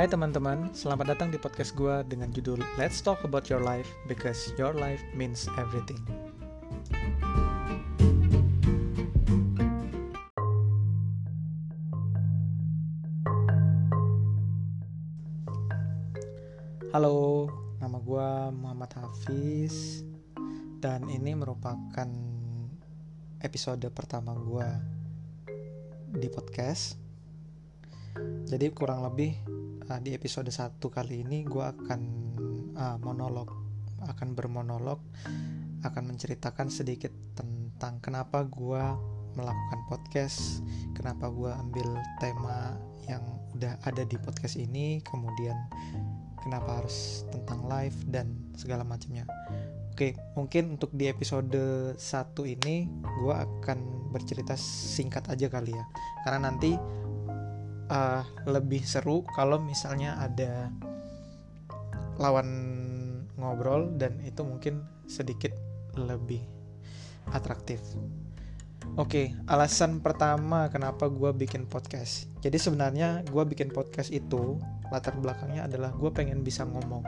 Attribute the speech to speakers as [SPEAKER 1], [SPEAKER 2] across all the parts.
[SPEAKER 1] Hai teman-teman, selamat datang di podcast gue dengan judul Let's Talk About Your Life Because Your Life Means Everything. Halo, nama gue Muhammad Hafiz dan ini merupakan episode pertama gue di podcast. Jadi kurang lebih uh, di episode 1 kali ini gue akan uh, monolog, akan bermonolog, akan menceritakan sedikit tentang kenapa gue melakukan podcast, kenapa gue ambil tema yang udah ada di podcast ini, kemudian kenapa harus tentang live dan segala macamnya. Oke, mungkin untuk di episode 1 ini gue akan bercerita singkat aja kali ya. Karena nanti uh, lebih seru kalau misalnya ada lawan ngobrol dan itu mungkin sedikit lebih atraktif. Oke, alasan pertama kenapa gue bikin podcast. Jadi sebenarnya gue bikin podcast itu latar belakangnya adalah gue pengen bisa ngomong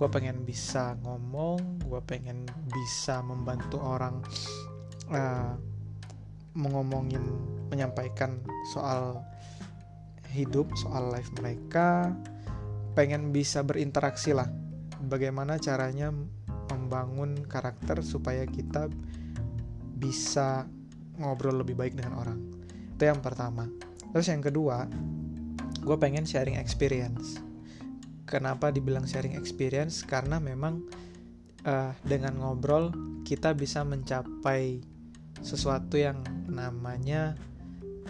[SPEAKER 1] gue pengen bisa ngomong gue pengen bisa membantu orang uh, mengomongin menyampaikan soal hidup soal life mereka pengen bisa berinteraksi lah. Bagaimana caranya membangun karakter supaya kita bisa ngobrol lebih baik dengan orang? Itu yang pertama. Terus yang kedua gue pengen sharing experience. Kenapa dibilang sharing experience? Karena memang uh, dengan ngobrol kita bisa mencapai sesuatu yang namanya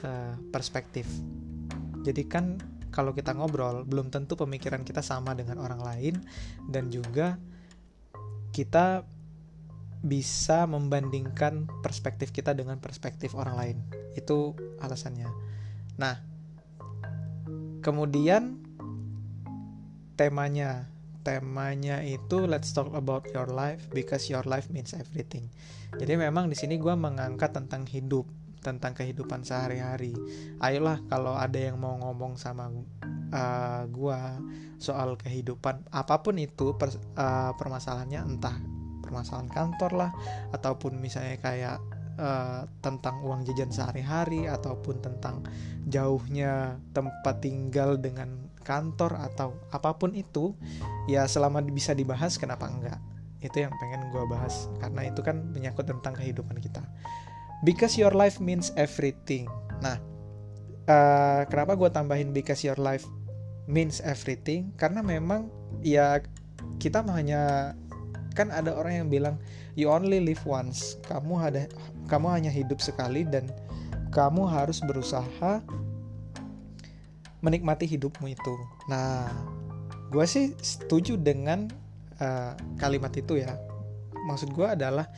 [SPEAKER 1] uh, perspektif jadi kan kalau kita ngobrol belum tentu pemikiran kita sama dengan orang lain. Dan juga kita bisa membandingkan perspektif kita dengan perspektif orang lain. Itu alasannya. Nah kemudian temanya. Temanya itu let's talk about your life because your life means everything. Jadi memang di sini gue mengangkat tentang hidup tentang kehidupan sehari-hari. Ayolah kalau ada yang mau ngomong sama uh, gue soal kehidupan apa pun itu per, uh, permasalahannya entah permasalahan kantor lah ataupun misalnya kayak uh, tentang uang jajan sehari-hari ataupun tentang jauhnya tempat tinggal dengan kantor atau apa pun itu ya selama bisa dibahas kenapa enggak? Itu yang pengen gue bahas karena itu kan menyangkut tentang kehidupan kita because your life means everything nah uh, kenapa gue tambahin because your life means everything karena memang ya kita hanya kan ada orang yang bilang you only live once kamu ada kamu hanya hidup sekali dan kamu harus berusaha menikmati hidupmu itu. Nah, gue sih setuju dengan uh, kalimat itu ya. Maksud gue adalah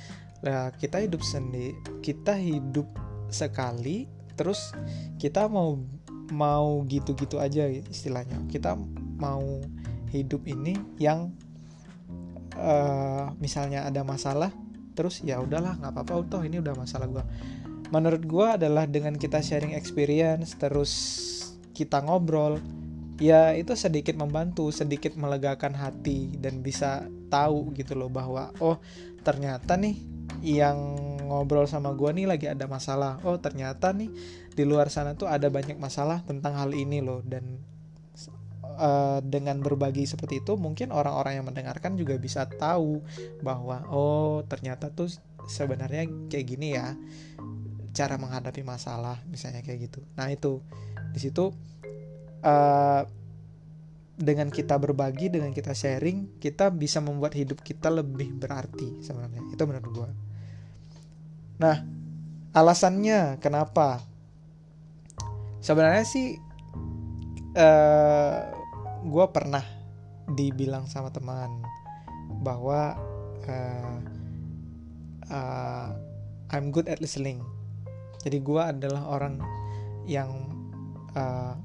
[SPEAKER 1] uh, kita hidup sendiri, kita hidup sekali, terus kita mau mau gitu-gitu aja istilahnya. Kita mau hidup ini yang uh, misalnya ada masalah terus ya udahlah nggak apa-apa toh ini udah masalah gue menurut gue adalah dengan kita sharing experience terus kita ngobrol ya itu sedikit membantu sedikit melegakan hati dan bisa tahu gitu loh bahwa oh ternyata nih yang ngobrol sama gue nih lagi ada masalah. Oh ternyata nih di luar sana tuh ada banyak masalah tentang hal ini loh. Dan uh, dengan berbagi seperti itu mungkin orang-orang yang mendengarkan juga bisa tahu bahwa oh ternyata tuh sebenarnya kayak gini ya cara menghadapi masalah misalnya kayak gitu. Nah itu. Di situ uh, dengan kita berbagi dengan kita sharing kita bisa membuat hidup kita lebih berarti sebenarnya. Itu menurut gue nah alasannya kenapa? Sebenarnya sih uh, gue pernah dibilang sama teman bahwa uh, uh, I'm good at listening. Jadi gue adalah orang yang uh,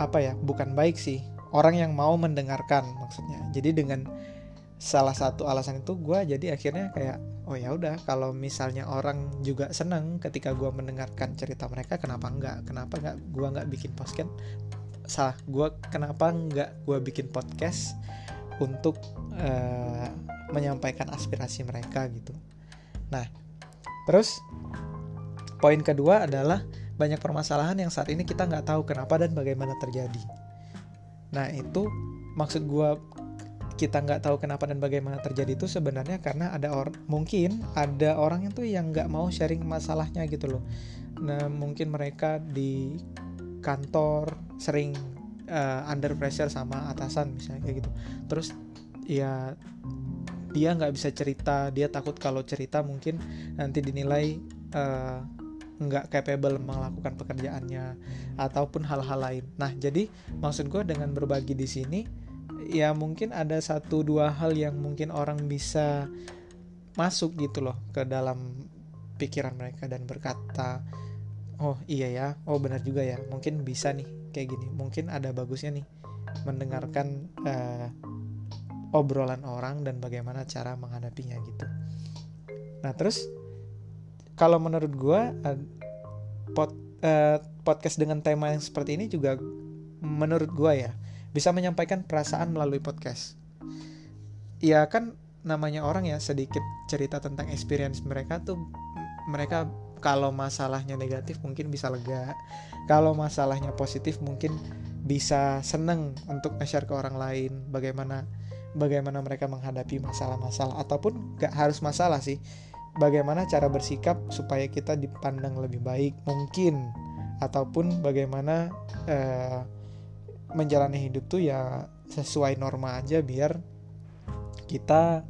[SPEAKER 1] apa ya, bukan baik sih, orang yang mau mendengarkan maksudnya. Jadi dengan salah satu alasan itu gue jadi akhirnya kayak oh ya udah kalau misalnya orang juga seneng ketika gue mendengarkan cerita mereka kenapa enggak? Kenapa enggak gue nggak bikin podcast? Salah gue kenapa nggak gue bikin podcast untuk uh, menyampaikan aspirasi mereka gitu. Nah terus poin kedua adalah banyak permasalahan yang saat ini kita nggak tahu kenapa dan bagaimana terjadi. Nah itu maksud gue kita nggak tahu kenapa dan bagaimana terjadi itu sebenarnya karena ada orang mungkin ada orang yang tuh yang nggak mau sharing masalahnya gitu loh. Nah mungkin mereka di kantor sering uh, under pressure sama atasan misalnya kayak gitu. Terus ya dia nggak bisa cerita dia takut kalau cerita mungkin nanti dinilai uh, nggak capable melakukan pekerjaannya ataupun hal-hal lain. Nah, jadi maksud gue dengan berbagi di sini ya mungkin ada satu dua hal yang mungkin orang bisa masuk gitu loh ke dalam pikiran mereka dan berkata oh iya ya oh benar juga ya mungkin bisa nih kayak gini mungkin ada bagusnya nih mendengarkan uh, obrolan orang dan bagaimana cara menghadapinya gitu nah terus kalau menurut gue uh, pod, uh, podcast dengan tema yang seperti ini juga menurut gue ya bisa menyampaikan perasaan melalui podcast. Ya kan namanya orang ya sedikit cerita tentang experience mereka tuh mereka kalau masalahnya negatif mungkin bisa lega kalau masalahnya positif mungkin bisa seneng untuk nge-share ke orang lain bagaimana bagaimana mereka menghadapi masalah-masalah ataupun gak harus masalah sih bagaimana cara bersikap supaya kita dipandang lebih baik mungkin? Ataupun bagaimana uh, menjalani hidup tuh ya sesuai norma aja biar kita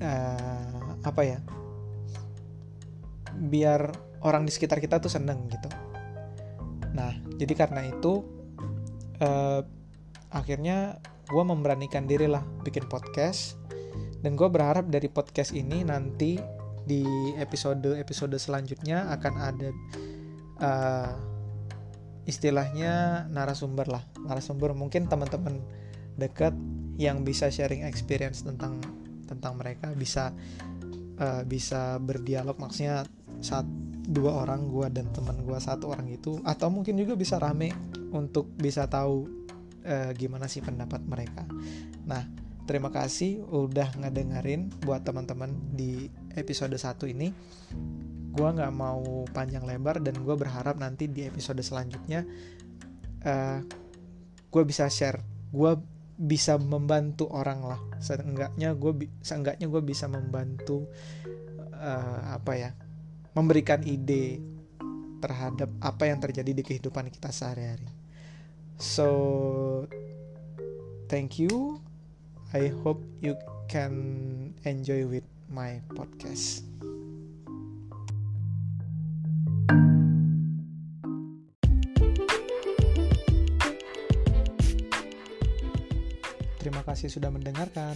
[SPEAKER 1] uh, apa ya biar orang di sekitar kita tuh seneng gitu. Nah jadi karena itu uh, akhirnya gue memberanikan diri lah bikin podcast dan gue berharap dari podcast ini nanti di episode episode selanjutnya akan ada uh, istilahnya narasumber lah. Narasumber mungkin teman-teman dekat yang bisa sharing experience tentang tentang mereka bisa uh, bisa berdialog. Maksudnya saat dua orang gue dan teman gue satu orang itu. Atau mungkin juga bisa rame untuk bisa tahu uh, gimana sih pendapat mereka. Nah terima kasih udah ngedengerin buat teman-teman di episode satu ini. Gue nggak mau panjang lebar dan gue berharap nanti di episode selanjutnya uh, eh, gue bisa share. Gue bisa membantu orang lah. Seenggaknya gue seenggaknya gue bisa membantu uh, apa ya memberikan ide terhadap apa yang terjadi di kehidupan kita sehari-hari. So thank you I hope you can enjoy with my podcast Terima kasih sudah mendengarkan.